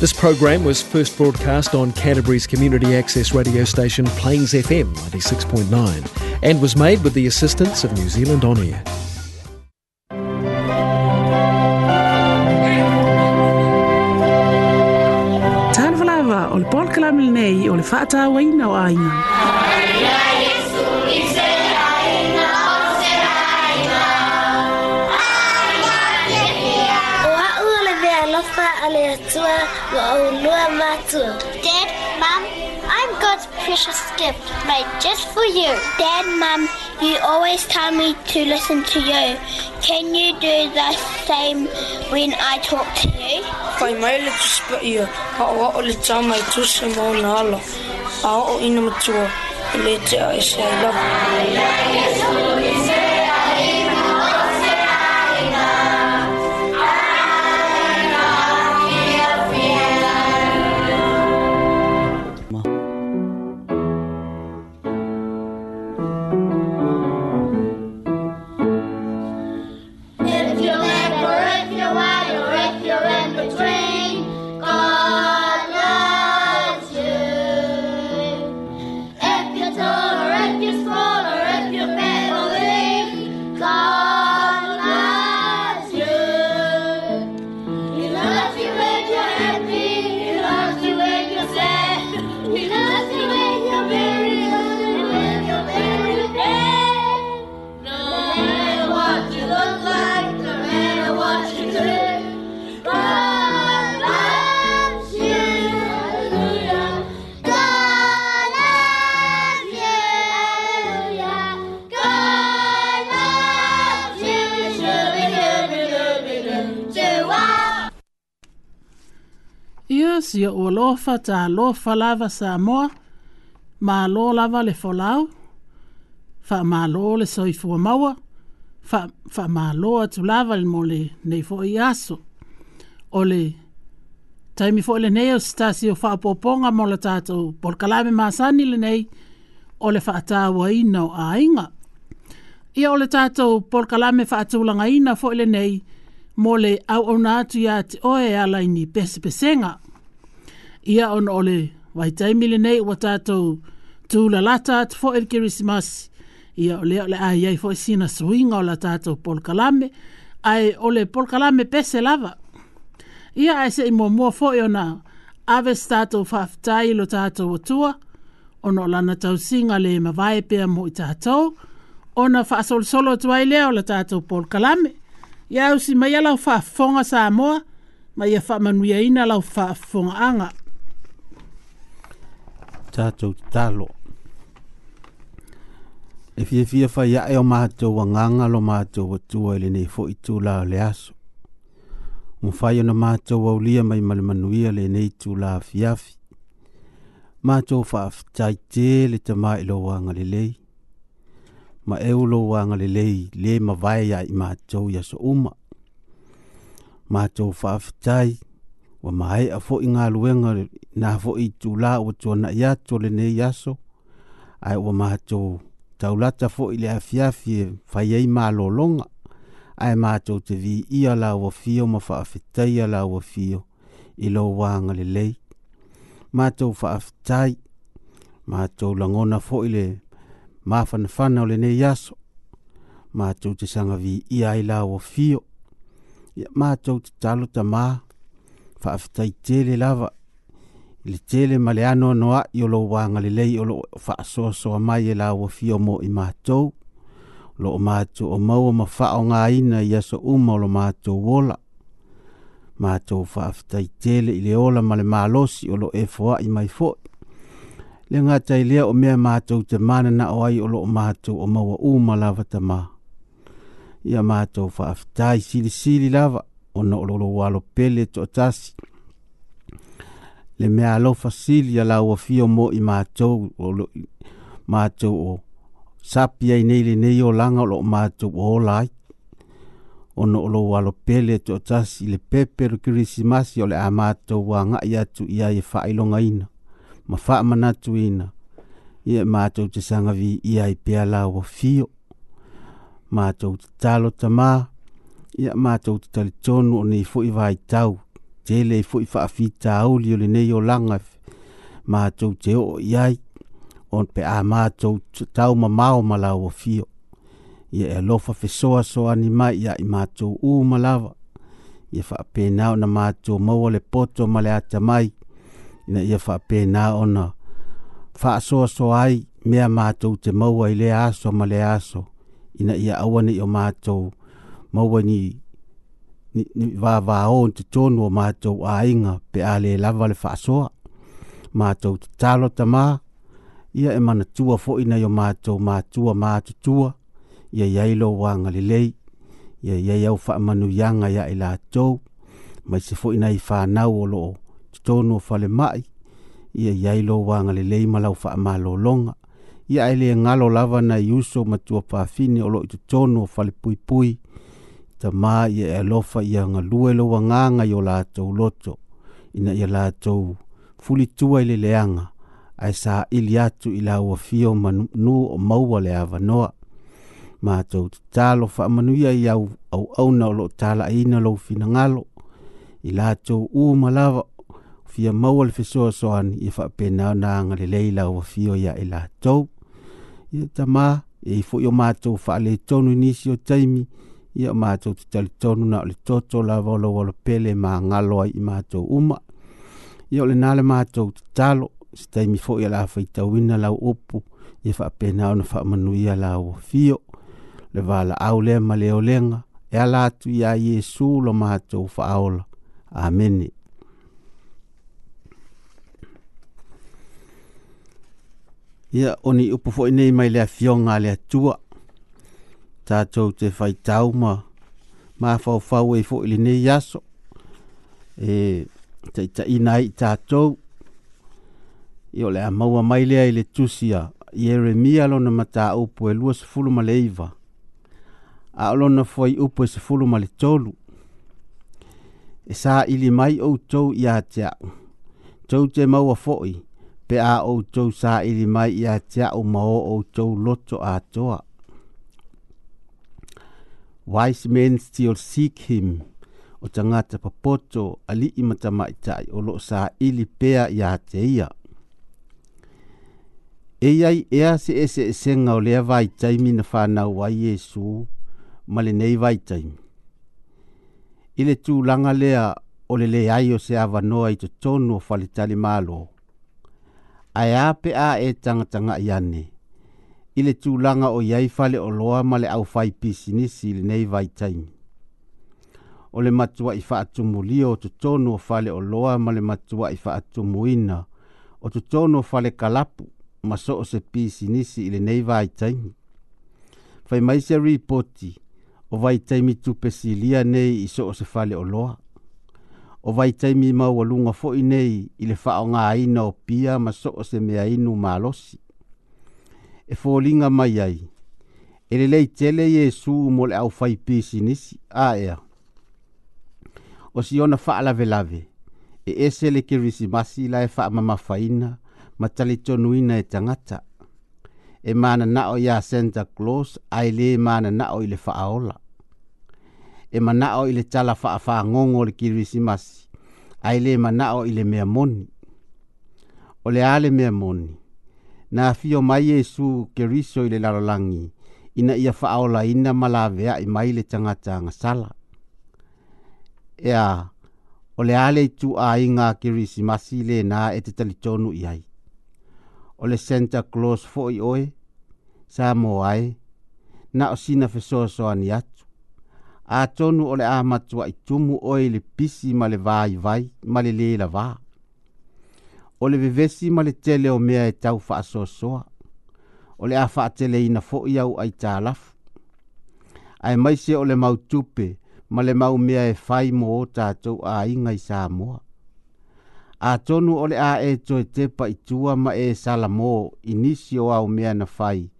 This program was first broadcast on Canterbury's community access radio station Plains FM 96.9 and was made with the assistance of New Zealand On Air. Tan falava o le polkalame o o Dad, Mom, I'm God's precious gift made just for you. Dad, Mom, you always tell me to listen to you. Can you do the same when I talk to you? Kai mai le tuspa ia, a oa o le tamai tusa mauna ala, a o ina matua, le te a I love you. nisi o lofa ta lo lava sa moa, ma lo lava le folau, fa ma lo le soifua maua, fa, fa ma lo atu lava le mole nei fo i aso. O le taimi fo le nei o si o fa poponga mo le tatou, por kalame ni le nei, o le fa atawa ina o ainga. Ia o le tatou, por kalame fa atulanga ina fo le nei, Mole au au atu ya te oe ala ini pesipesenga. Pese ia on ole vaitaimi lenei ua tu tulalata atu foʻi le kerisimas ia ole lea ai le aiai sina suiga o la tatou polkalame ae o le polkalame pese lava ia ae seʻi fo foʻi ona ave se tatou faafetai lo tatou atua ona o lana tausiga le mavae pea mo i tatou ona faasolosolo atu ai lea o la tatou polkalame ia usi maia lau faafofoga sa moa ma ia faamanuiaina lau faafofogaaga tātou talo. E fia fia fai ae o mātou wa nganga lo mātou wa tua ele nei fo i tū la le aso. Un fai ona mātou au lia mai malamanuia le nei tū la fiafi. Mātou fa afitai te le tamā ilo wa lei. Ma eu lo wa lei le ma vai ya i mātou ya so uma. Mātou fa afitai wa mai a fo i ngā luenga na fo i tu la o tu na ya tu le ne ya so ai o ma tu tau la ta fo i le afia fi fa ye ma lo longa ai ma tu te vi i ala o fi o ma fa afita i ala o fi o i lo wa le lei ma tu fa afita i ma tu la ngona fo i le ma fa na fa na le ne ya so ma tu te sanga vi i ai la o fi o ma tu te talo ta ma fa afita i te le lava i tele maleano noa ano anoaʻi o lou agalelei o loo faasoasoa mai e lauafia mo i matou loo o mau ma faaaogāina i aso uma o lo matou ola matou faafetai tele ile ola male e le malosi o loo efoaʻi mai foʻi le gata i lea o me matou te mana na o ai o loo matou o maua uma lava tamā ia matou sili silisili lava ona o lolou alopele toʻatasi le mea alo fasili ya lau afio mo i mātou o mātou o sapi ai nei le nei o lo o mātou o lai o no lo walo pele e to tasi le pepe ro kirisimasi o le a mātou wa ngā i atu i ai e ma wha manatu ina i e mātou te sanga vi i ai pia lau afio mātou te talo tamā ia e mātou te talitonu o nei fo i tau tele e i fwy fa afita au li ole nei o langa ma tau te o iai on pe a ma tau tau ma mao ma lau o fio ia e lofa fe soa soa ni mai ia i ma tau u ma lava ia fa pe nao na ona ma tau maua le poto ma le ata mai ina ia fa pe na ona fa soa soa ai mea ma tau te maua i le aso ma le aso ina ia awane i o ma tau maua ni ni vava o te tonu ma mātou a inga pe a le lava le whaasoa. Mātou te talo ta mā, ia e mana tua fo ina yo mātou mātua mātu tua, ia yailo wanga le lei, ia yai fa manu yanga ya ila lātou, mai se fo ina i whanau o loo, te tonu o whale mai, ia yailo wanga le lei malau wha malo longa, ia ele ngalo lava na iuso matua pāwhine o loo i te tonu o whale pui pui, ta mā ia e alofa ia ngā lue lo wanganga i o lātou loto. Ina ia lātou fuli tua i le leanga. Ai sā ili atu i lau fio ma nu o maua le awa noa. Mā tau te tālo wha manuia i au au au na lo tāla ina lo fina ngalo. I lātou u malawa fia maua le fesoa soani i wha pēnā nā ngā le leila o fio ia i lātou. Ia ta mā e i fo i o mātou wha le tonu nisi o taimi. Ia ia o mātou te talitonu na le toto la volo volo pele ma ngalo i ma mātou uma. Ia o le nale mātou te talo, stai mi fo i ala fai tawina la upu, ia fa pena ona fa wha manu ia lau fio, le wala au le ma le olenga e ala tu ia yesu lo ma wha faol amen Ia, oni upu fo nei mai le fionga lea tua, tātou te whai tauma mā whau whau e fōi lene i e te ta ina i tātou i ole a maua mai lea i le tusia i ere mi alona ma tā upo e lua se fulu ma le iwa a alona fōi upo e se fulu ma le tolu e sā ili mai o tau i a te au tau te maua fōi pe a o tau sā ili mai i a te au ma o tau loto a toa wise men still seek him o changa cha papoto ali i matama i tai sa ili pea ya te e ai E iai ea se ese e se e ngau lea vai tai mina whanau wa Yesu male nei vai tai. Ile tū langa lea o le le ai o se awa noa i te tonu o falitali malo. Ai a pe a e tangatanga i ane ile le tūlanga o iai fale o loa male au fai pisi nisi le nei vai taimi. O le matua i faa tumulia o tu tono fale o loa male le matua i faa tumuina o tu tono fale kalapu maso so o se pisi nisi i le nei vai taimi. Fai mai se ripoti o vai taimi tu lia nei i so o se fale o loa. O vai taimi maua lunga fo i nei i le faa o pia maso so o se mea inu malosi. Ma e fōlinga mai ai. E le lei tele Jesu mo le au fai pisi nisi a ea. O si ona faa lave lave, e ese le kirisi masi la e faa mama faina, ma tali tonuina e tangata. E mana nao ya Santa Claus, ai le mana nao i le faa ola. E mana nao i le tala faa faa ngongo le kirisi masi, ai le mana nao i le mea moni. O le ale mea moni na fio mai Yesu keriso i le lalolagi ina ia faaolaina ma laveaʻi mai le tagata agasala ea o le a le itūāiga kerisimasi lenā e te talitonu i ai ole le santa clos foʻi oe sa mo ae na o sina fesoasoani atu atonu o le a matuaʻi tumu oe i le pisi ma le vaivai ma le lē lavā o le vevesi ma le tele o mea e tau faasoasoa o le a faateleina foʻi au ai talafu ae maise o le mautupe ma le mau mea e fai mo o tatou aiga i samoa atonu o le a e toe tepa itua ma e sala mo i nisi o au mea na fai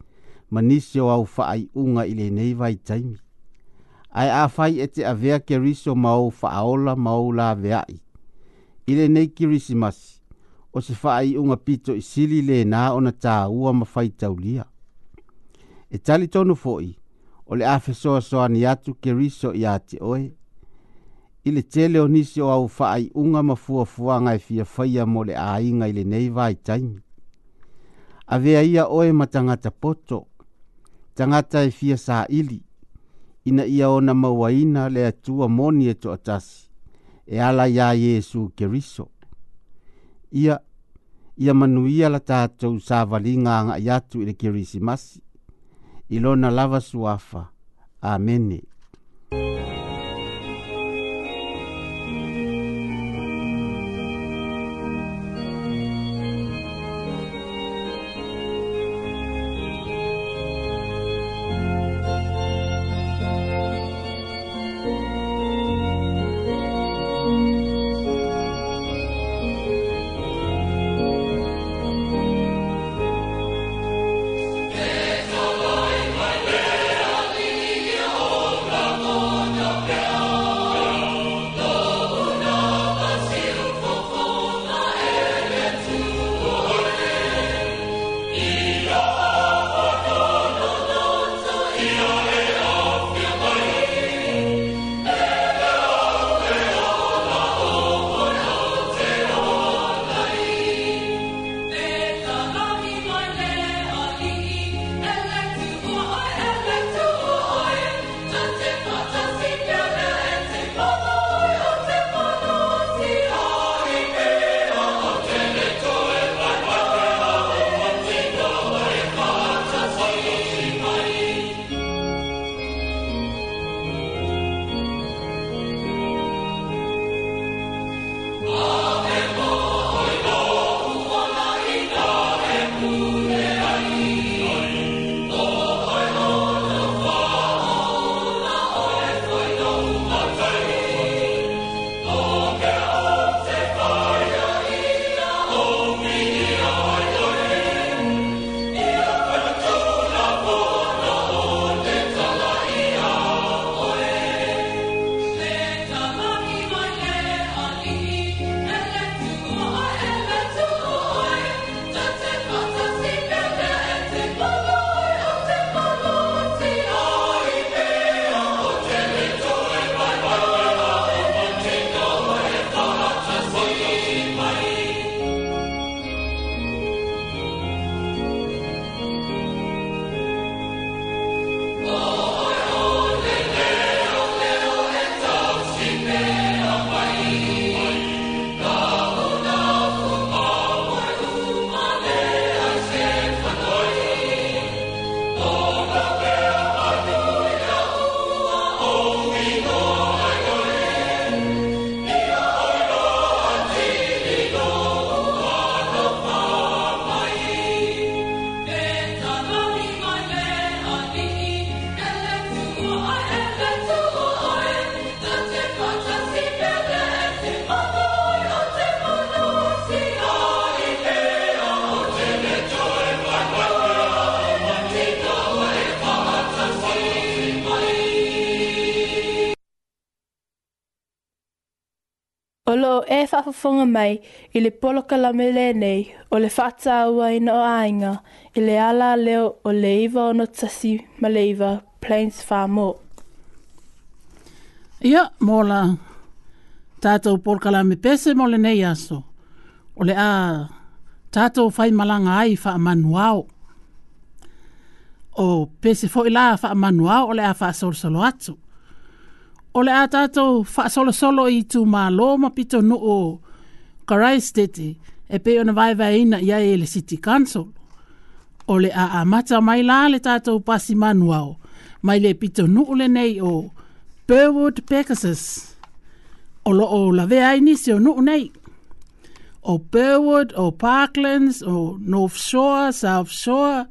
ma nisi o au faaiʻuga i lenei Ai a afai e te avea keriso ma ou faaola ma ou laveaʻi i lenei kirisimasi o se faa i unga pito i sili le na o na taa ua mawhai taulia. E tali tonu fo'i, o le afe soa soa ni atu ke riso i ate oe. I le tele o nisi o au faa i unga mafua fua ngai fia faya mo le ainga i le nei vai taimi. A vea ia oe ma tangata poto, tangata e fia saa ili, ina ia ona mawaina le atua moni e to atasi, e ala ya Yesu Kirisho. riso. ia ia manuia la tatou savaliga agaʻi atu i le kirisimasi i lona lava suafa amene e whafafonga mai i le poloka la nei o le whata aua i no ainga i le ala leo o le iwa o no tasi ma le iwa Plains Farm o. Ia, mōla, tātou poloka la me pese mo le nei aso. O le a, tātou fai malanga ai wha a manuao. O pese fo i la wha a manuao o le a wha solo solo atu o le a solo solo i tū mā lō ma pito nu o Karai Stete e pe ona vaiva vai ina ia e le City Council. O le a a mata mai lā le tātou pasi manuao mai le pito nu o le nei o Burwood Pegasus. O lo o la vea inisi o nu o nei. O Burwood, o Parklands, o North Shore, South Shore,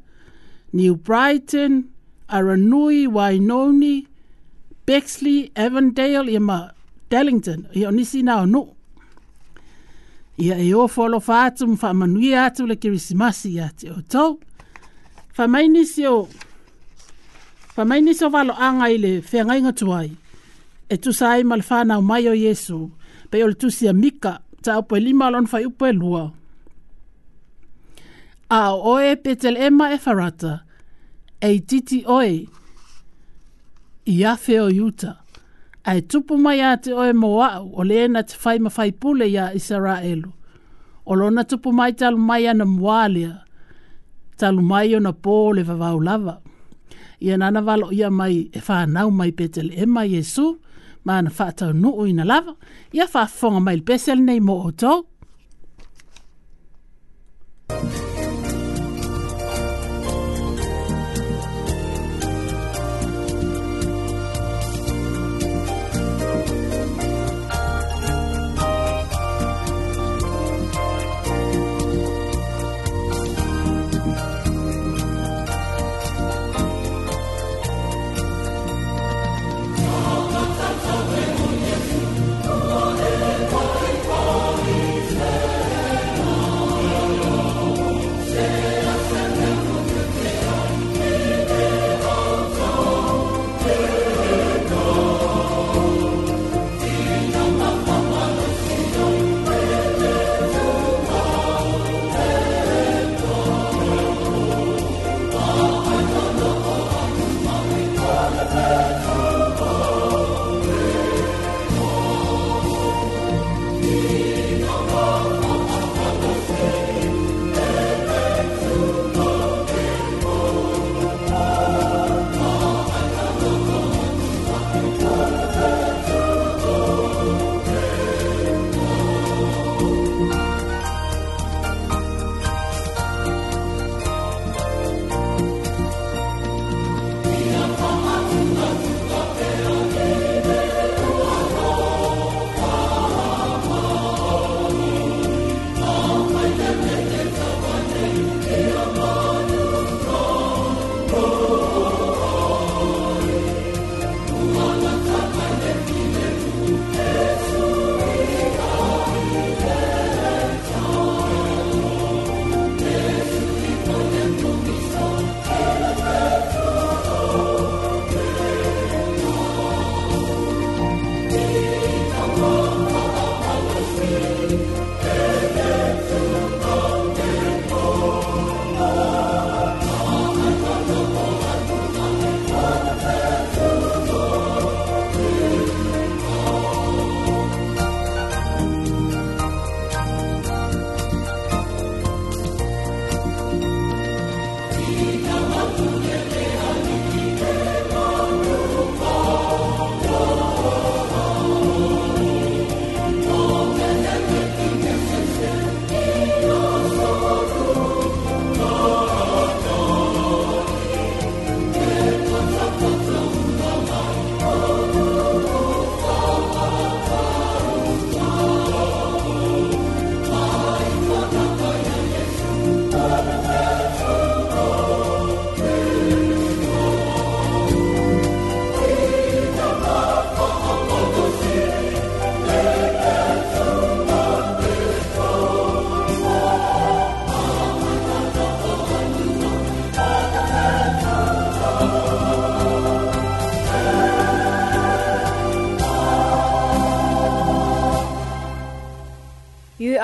New Brighton, Aranui, Wainoni, Wainoni, Bexley, Avondale, ia ma Dallington, ia o nisi nao no. Ia e o folo fa atu mfa manui atu le kirisimasi ia te o tau. Fa mai nisi o, fa mai nisi o valo anga i le whenga inga tuai. E tu sai ma le whana o mai o Yesu, pe o le tu sia mika, ta upo e lima alon fai upo e lua. A oe petel ema e farata, e titi oe, i afe o Utah. Ai tupu mai a te oe moa'u o le ena te fai mawhai pule i a Israelu. O lona tupu mai talu mai ana mualia, talu mai ona pō le vavau lava. Ia nana valo ia mai e whanau mai petele e mai Jesu, ma ana whātau nuu ina lava, ia whāfonga mai le pesele nei mo o tō. Thank you.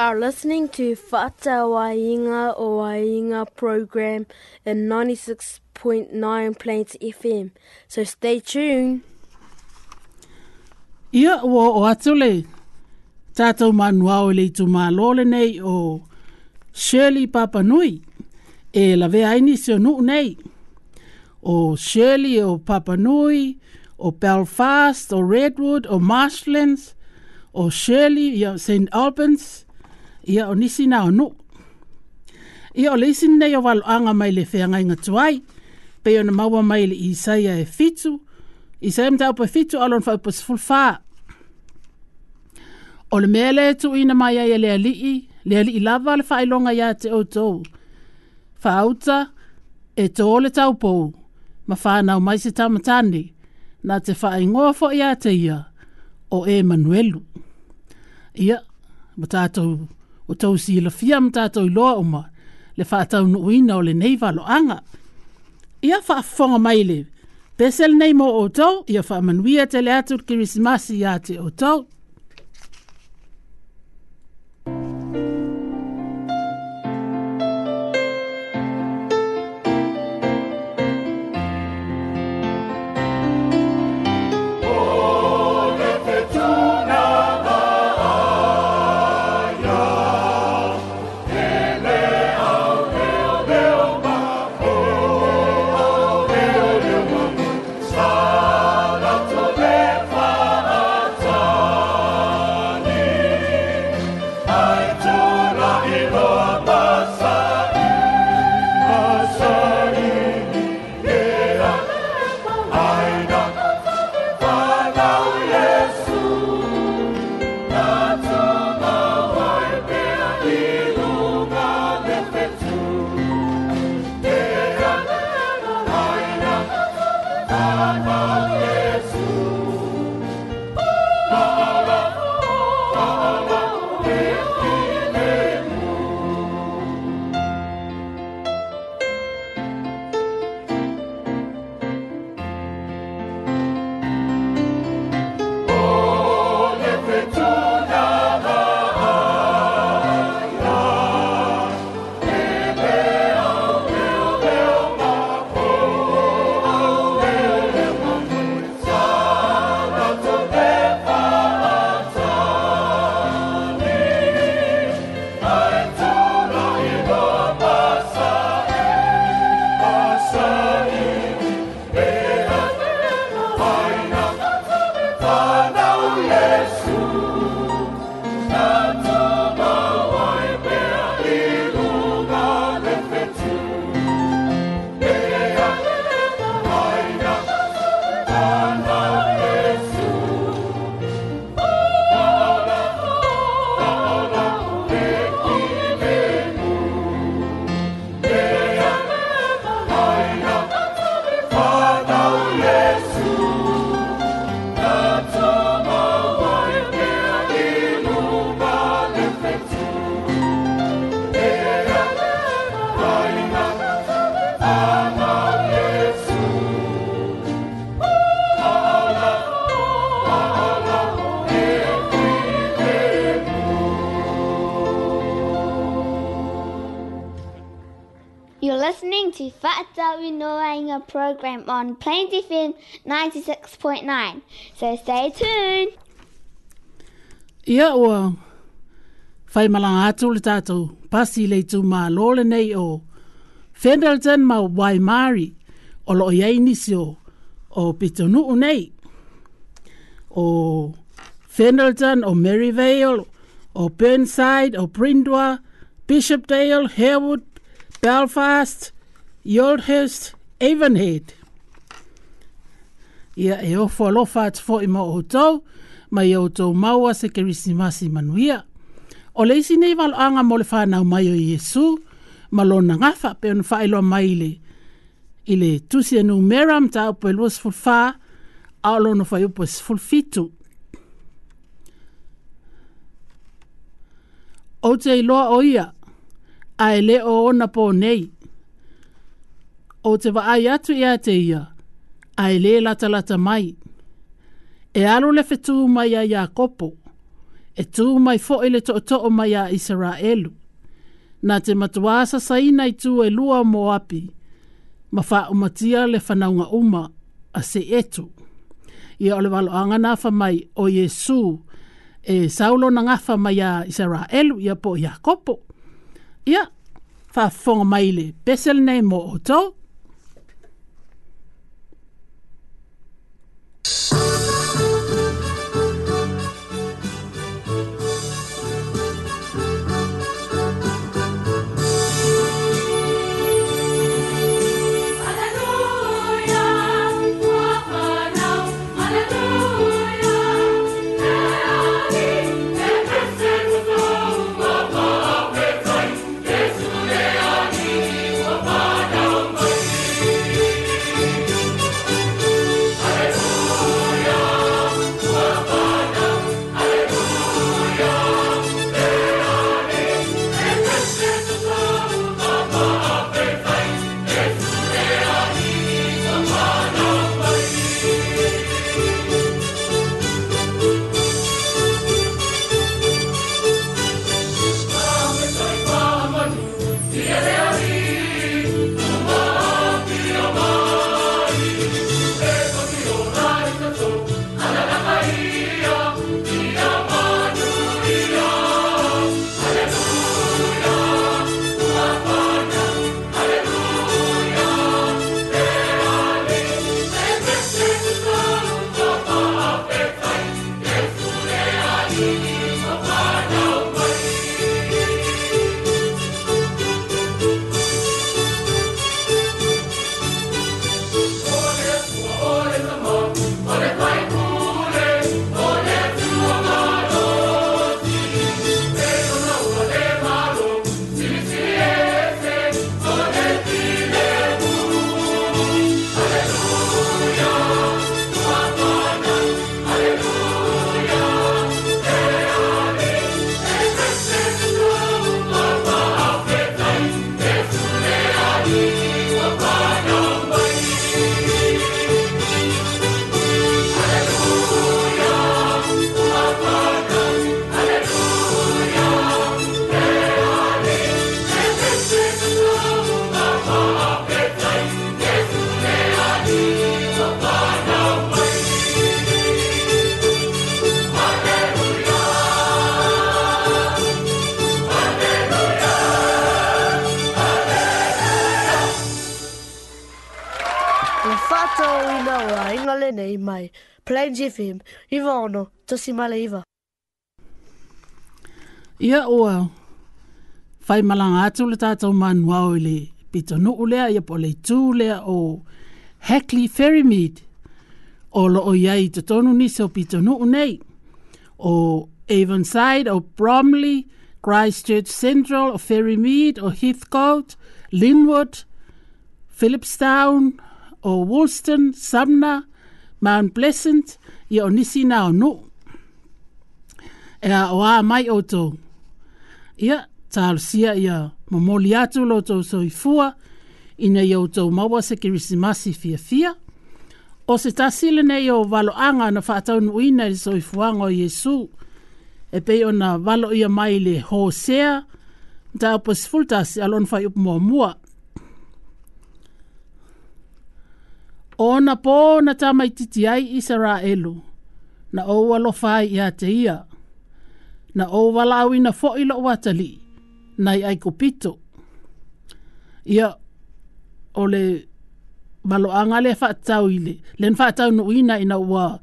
are listening to Fata Wainga o Wainga program in 96.9 Plains FM. So stay tuned. Ia o o atule tata tātou manua o le tu mālole nei o Shirley Papanui e la vea aini se o nei o Shirley o Papanui o Belfast o Redwood o Marshlands o Shirley o St. Albans ia o nisi na anu. Ia o leisi nei o walo anga mai le whea inga tuai, pe o na maua mai le isaia e fitu, isaia mta upa fitu e alon fa upa sifulfa. O le mele tu ina mai aia e le alii, le alii lava le whailonga ia te outou. Whauta e tō le pou, ma whanau mai se tamatane, na te fa whaingoa fo ia te ia, o Emanuelu. Ia, ma tātou o tau si la fia ma tātou iloa o ma le wha tau no uina o le nei lo anga. Ia wha fonga mai le, pesel nei mo o tau, ia wha manuia te le atur kirisimasi ia te o tau, Jesus. Whaatau i noa inga program on Plains FM 96.9. So stay tuned! Ia ua, whai malanga atu le tātou, pasi le tū mā lōle nei o Fendelton ma Waimari, o loo iei nisi o, o Pitonu nei, o Fendelton, o Merivale, o Burnside, o Prindua, Bishopdale, Harewood, Belfast, Your host, Avonhead. Ia e ofo alofa atu fo ima o tau, mai o tau maua se kerisimasi manuia. O leisi nei walo anga mo le whanau mai o Yesu, na ngafa pe on whaelo mai le. Ile tusi anu meram ta upo elua sfulfa, a olono whai upo sfulfitu. O te iloa o ia, a ele o ona po nei. o te wa ai atu ia te ia, ai le lata lata mai. E alo le fetu mai a ia kopo, e tu mai fo ele to to o mai a Israelu. Na te matua sa saina i tu e lua mo api, ma fa umatia le fanaunga uma a se etu. Ia ole walo angana fa mai o Yesu, e saulo na ngafa mai a Israelu ia po ia kopo. Ia, fa fonga mai le, pesel nei mo o tau, Thank si maleiva. Ia oa fai malanga atu le tātou manua o le pito nuu lea ia po le tū lea o Hackley Ferrymead o lo o iai te tonu nisi o pito nuu nei o Avonside o Bromley Christchurch Central o Ferrymead o Heathcote Linwood Philipstown o Woolston, Sumner Mount Pleasant ia o nisi nao nuu e a oa mai o tō. Ia, tāru sia ia momoli atu lo tō soifua, ina i o tō maua se kirisimasi fia fia. O se tāsile nei o valo anga na whātaunu ina i soifuanga o Jesu, e pei o na valo ia mai le sea, ta o posifultasi alon fai upu mua mua. O na pō na tamaititi ai isa rā elu, na oua lo fai ia te Ia na o wala awi na fo ilo watali, na i aiko pito. Ia, ole, malo anga le whaatau ile, le whaatau no ina ina ua,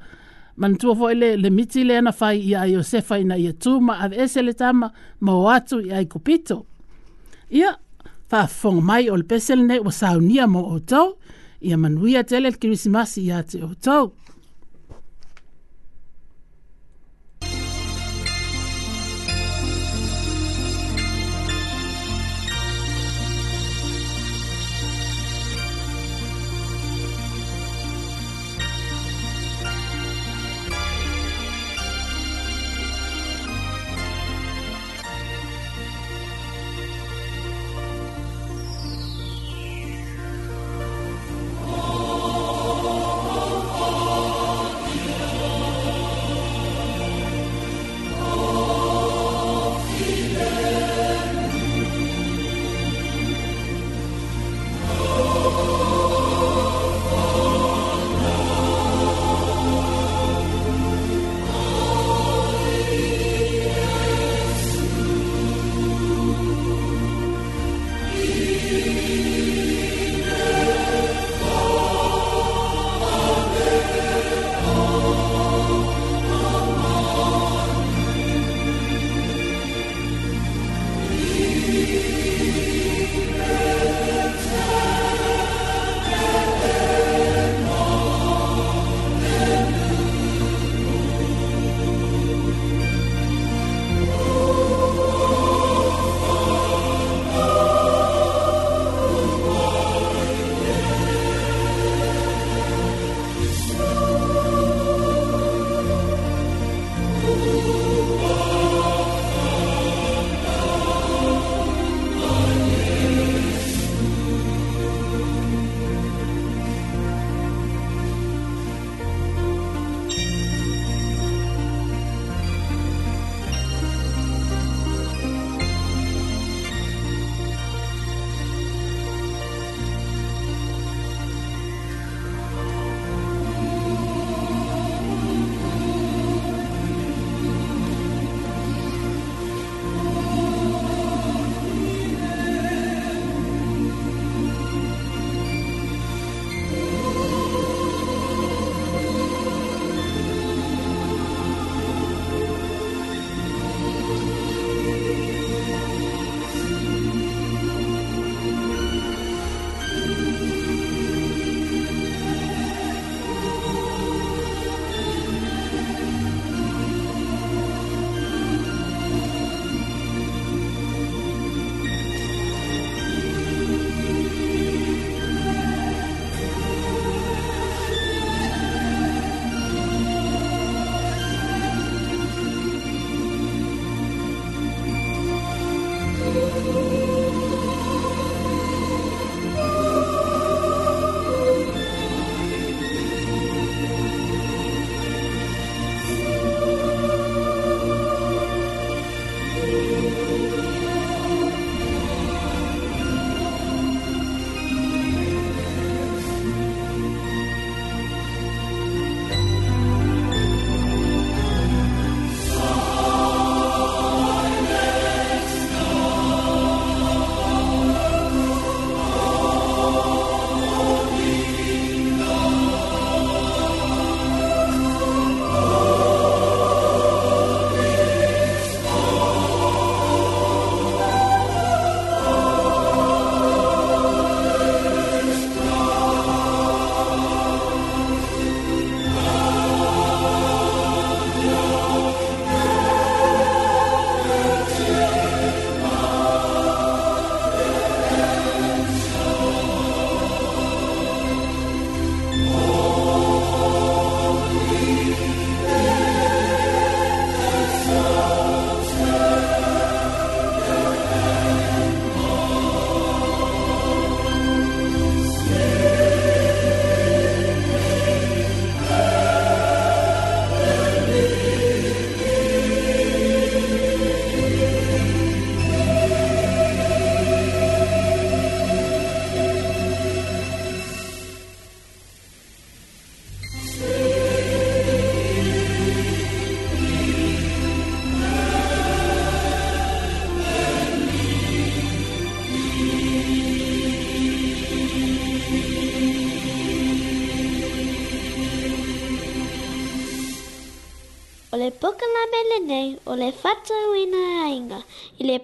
mantua fo ile, le miti le na fai ia ayo sefa ina ia tuma, ave ese le tama, ma o atu i ai kupito Ia, fong mai ol pesel ne, wa saunia mo o tau, ia manuia tele le kirisimasi ia te o tau.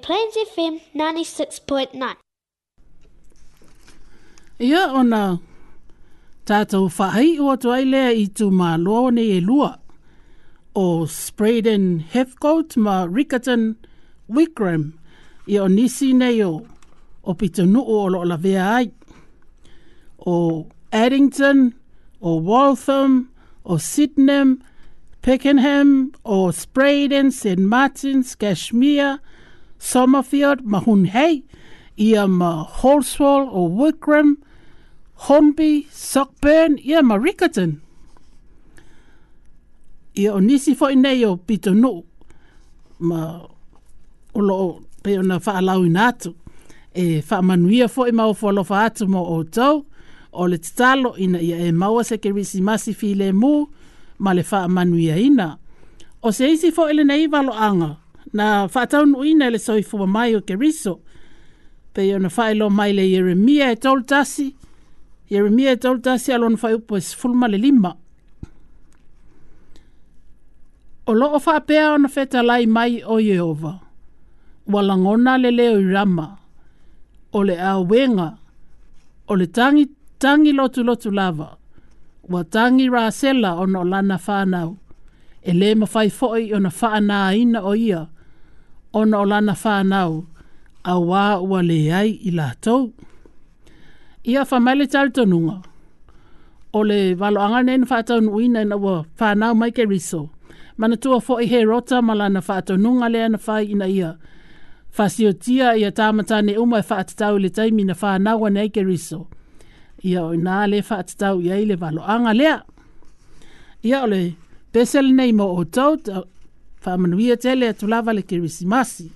Plains FM 96.9. Ia ona tātou whahai o atu ai lea i tū mā loone e lua o Spraden Heathcote ma Rickerton Wickram i o nisi nei o o pita nuu o lo la vea ai o Addington o Waltham o Sydenham Pakenham o Spraden St Martins Kashmir Summerfield, ma hun hei, ia ma Holswell o Wickram, Hornby, Sockburn, i am Rickerton. i o nisi fo nei o pito no, e ma o pe o peo na wha alau in atu, e wha manuia fo i mau fo lofa atu mo o tau, o le tatalo ina ia e maua se ke risi masi fi le mu, ma le wha manuia ina. O se isi fo ele nei valo anga, na whātau nuina le soi fua mai o keriso Pe i na failo mai le Jeremia e tol tasi. Jeremia e tol alon whae upo e sfulma le lima. O loo whaapea ona feta lai mai o Yehova. Walangona le leo i rama. O le a awenga. O le tangi, tangi lotu lotu lava. Wa tangi ra sela ona o lana whanau. E le mawhai fo'i ona faana ina o ona o lana whānau a wā ua le ai i lātou. Ia wha maile tāru tonunga. O le walo anga na whātau nui nei na ua whānau mai ke riso. Mana tua fo i he rota ma lana whātau nunga le ana whai ina ia. Whasio tia ia tāmata ne uma e whātau le taimi na whānau a ke riso. Ia o nā le whātau i le walo anga lea. Ia ole, le pesel nei mo o tau faamanuia te ale atulava le kerisimasi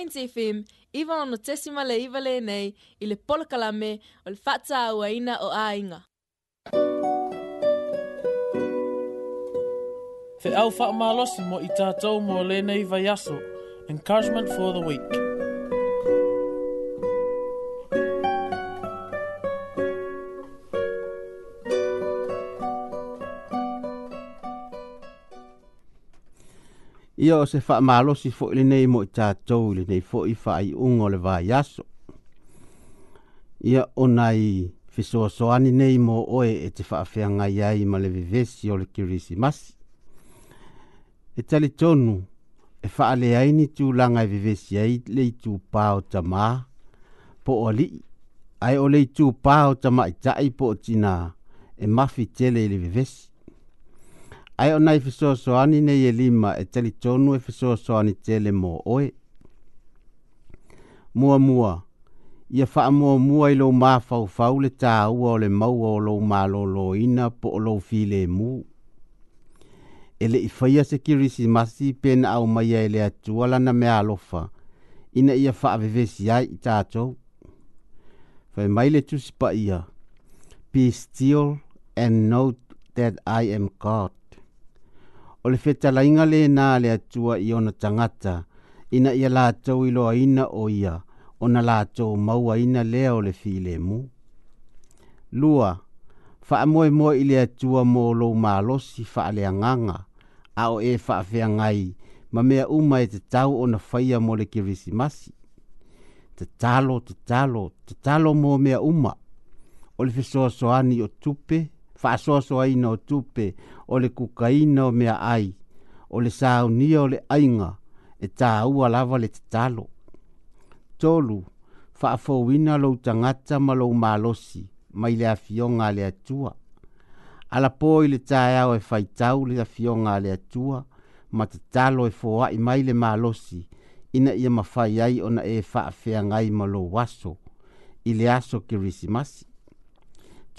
אין צעיפים, איבא נוצא סימה לאיבא לעיני, אילפול קלמה, אולפצה או אינה או אינה. Te au wha amalosi mo i tātou mō lēnei vai aso. Encouragement for the week. ia o se faamalosi foʻi lenei mo i tatou i lenei foʻi faaiʻuga o le vaiaso ia ona i fesoasoani nei mo oe e te faafeagai ai ma le vevesi o le kirisimasi e talitonu e faaleai ni tulaga e vevesi ai le itupā o tamā po o alii ae o le itupā o tamaʻitaʻi po o tina e mafi tele i le vevesi Ai ona i fesoasoani nei e lima e talitonu e fesoasoani tele mo oe. Mua mua, ia faamuamua i lou mafaufau le tāua o le maua o lou malōlōina po o lou filemu e leʻi faia se kirisimasi pena au mai e le atua lana mea alofa ina ia faavevesi ai i tatou faimai le tusi paia be still and note that i am god o le fetalaiga lenā le atua i ona tagata ina ia latou iloaina o ia ona latou mauaina lea o le filemu lua faa faamoemoe i ile atua mo lo lou malosi faaleagaga a o e faa ngai ma mea uma e tatau ona faia mo le kirisimasi talo, te talo mo mea uma o le fesoasoani o tupe faasoasoaina o tupe o le kukaina o mea ai, o le saunia o le ainga, e tā ua lava le talo. Tolu, whaafowina lo tangata ma lo malosi, mai le afionga le atua. Ala po i le tāiau e whaitau le afionga le atua, ma tatalo e foa i mai le malosi, ina ia mawhai ai ona e whaafea ngai ma lo waso, i le aso ki risimasi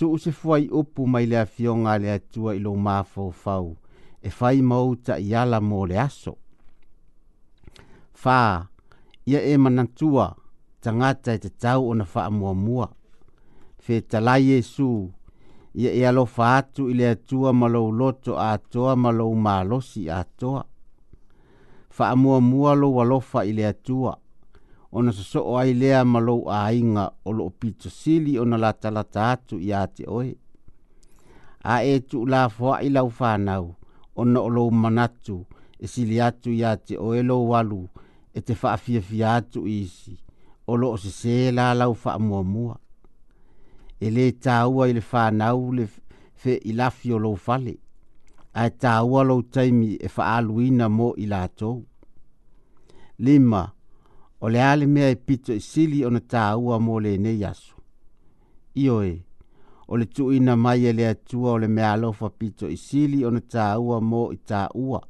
tu u se fuai upu mai le fionga le atua ilo mafo fau, e fai mau ta iala mo le aso. Fa, ia e manantua, tangata e te tau o na faa mua mua. Fe talai Yesu, ia e alo faatu ile atua malou loto a atoa malou malosi a atoa. Faa mua mua lo walofa ile atua ona se soo ai lea ma lou āiga o loo pitosili ona latalata atu iā te oe a e tuulafoaʻi lau fānau ona o lou manatu e sili atu iā te oe lou alu e te faafiafia atu isi o loo sesē la lau faamuamua e lē tāua i le fānau le feʻilafi o lou fale ae tāua lou taimi e faaaluina mo i latou lima o le ale mea e pito i e sili ona tāua mo le nei yasu. Io e, o le tuina mai e le atua o le mea alofa pito i e sili ona tāua mo i tāua,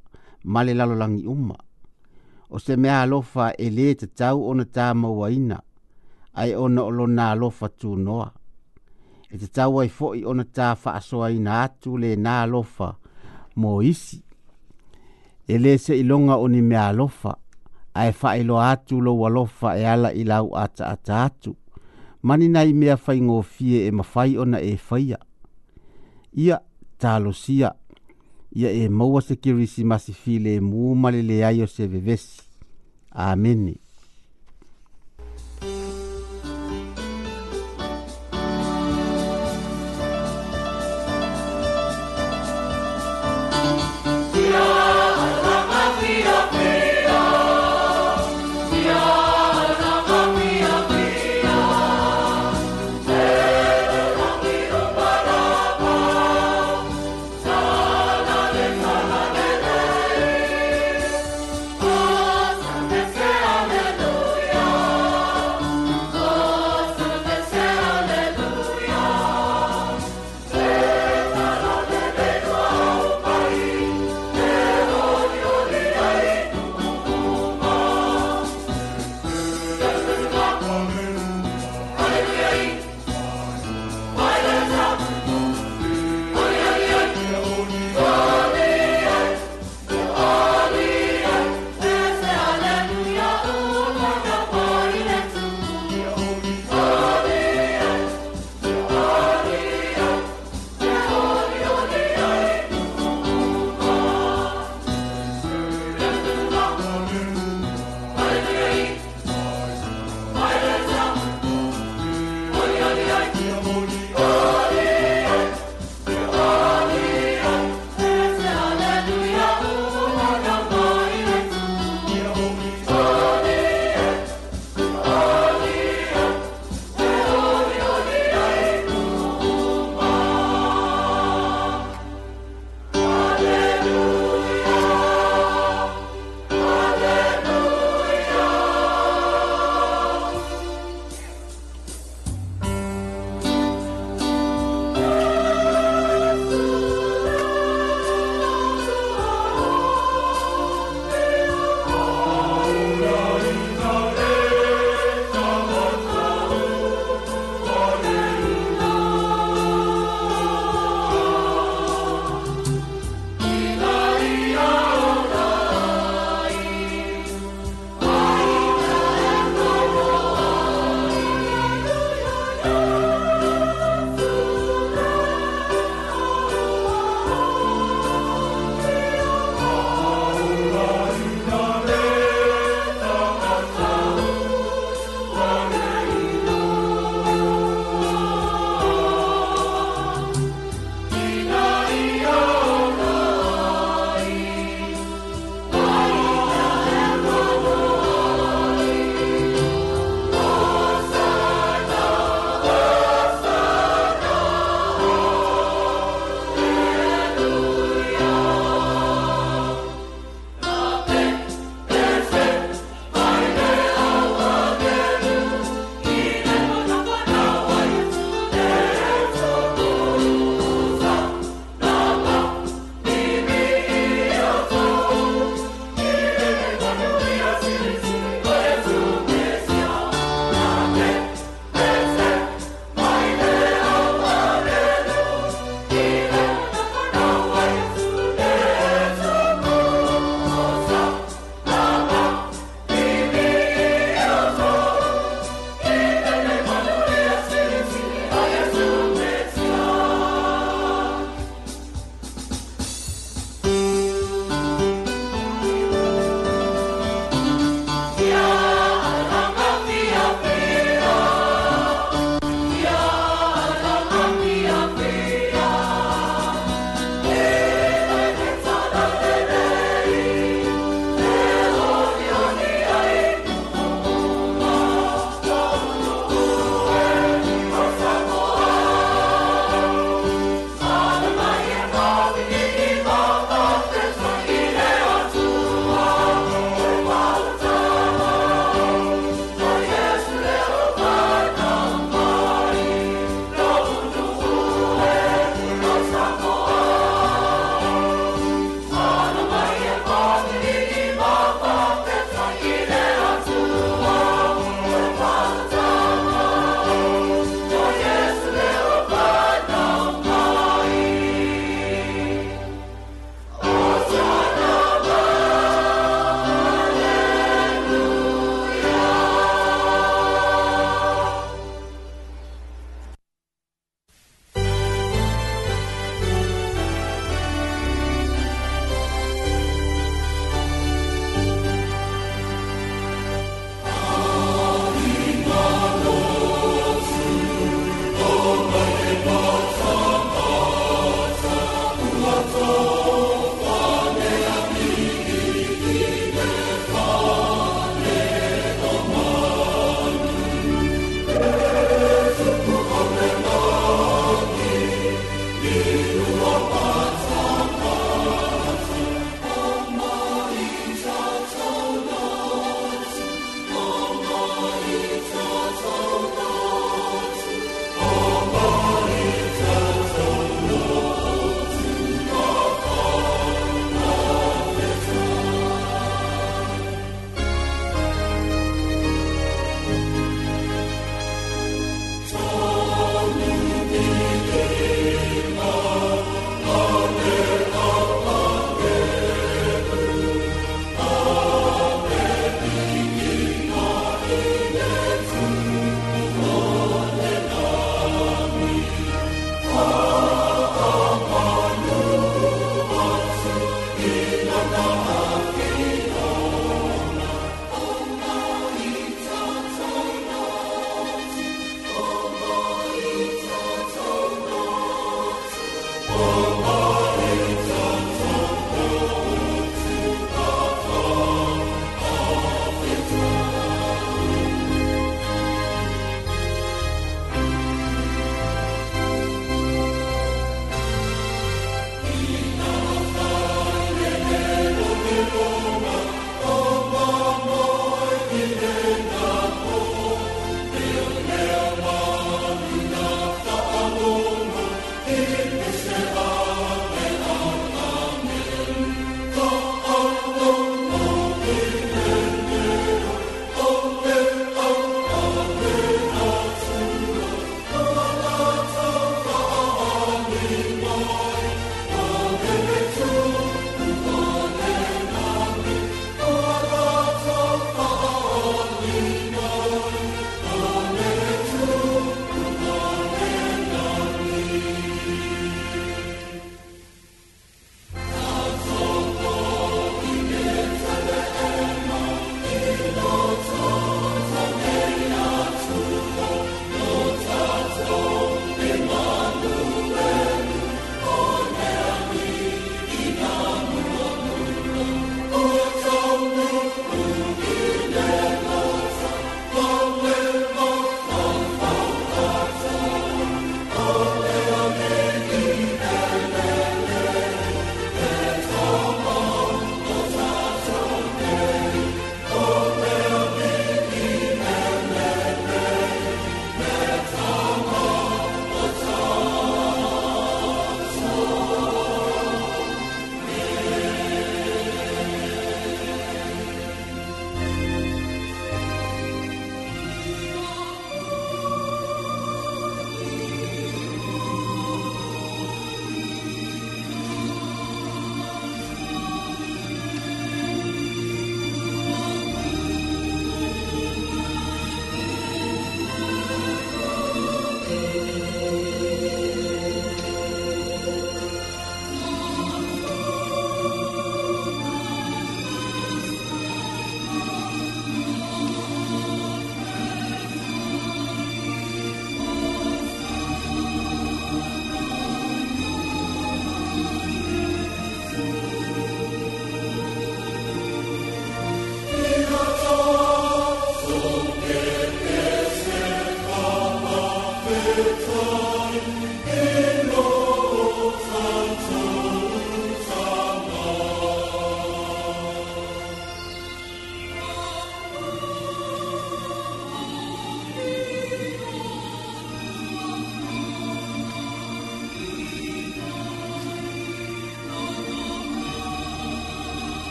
ma le lalolangi uma. O se mea alofa e le te tau ona tā mawaina, ai ona olo nā alofa tū noa. E te tau ai fo'i ona tā whaasoa i nā atu le nā alofa mo isi. E le se ilonga o ni mea alofa, ae faailo atu lou alofa e ala i lau ata ata atu maninai mea faigofie e mafai ona e faia ia talosia ia e maua se kirisimasi filemū e ma leleai o se vevesi amene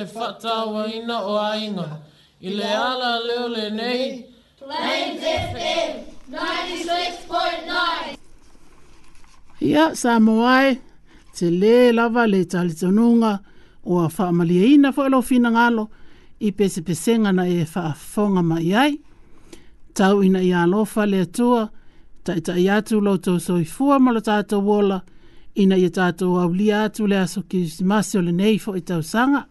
le whatawa ina o ainga. I le ala leo le nei. Plains FM 96.9 Ia, sa moai, te le lava le tali tanunga o a wha amalia ina fo alo fina ngalo i pese pesenga na e wha mai ai. Tau ina i alofa le atua, tai tai atu lo tau ma lo tato wola, ina i tato au li atu le aso ki masio le nei fo i tau sanga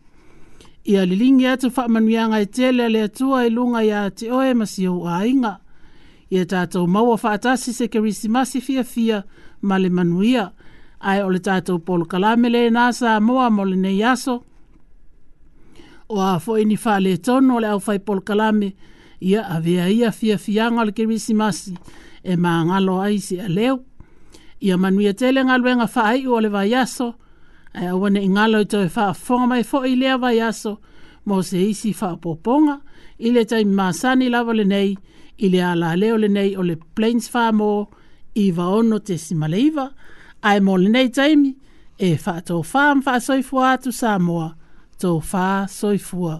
ia lilingi atu manuianga i tele le atua i lunga ia te oe masi au ainga. Ia tātou maua whaatasi se ke risimasi fia fia ma le manuia. Ai o le tātou polo kalamele nā sa moa mo le nei aso. O a fo ini wha le tono le au fai polo kalame ia avea ia fia fianga le ke risimasi e maa ngalo aisi a leo. Ia manuia tele ngaluenga wha ai o le vai aso. Ia e a wane ingalo i tau e wha a mai fo i lea vai aso mo se isi wha poponga i le tai masani lava le nei i le ala leo le nei o le plains wha mo i wa ono te simaleiva a e mo le nei taimi e wha tau wha am wha soifua atu Samoa tau wha soifua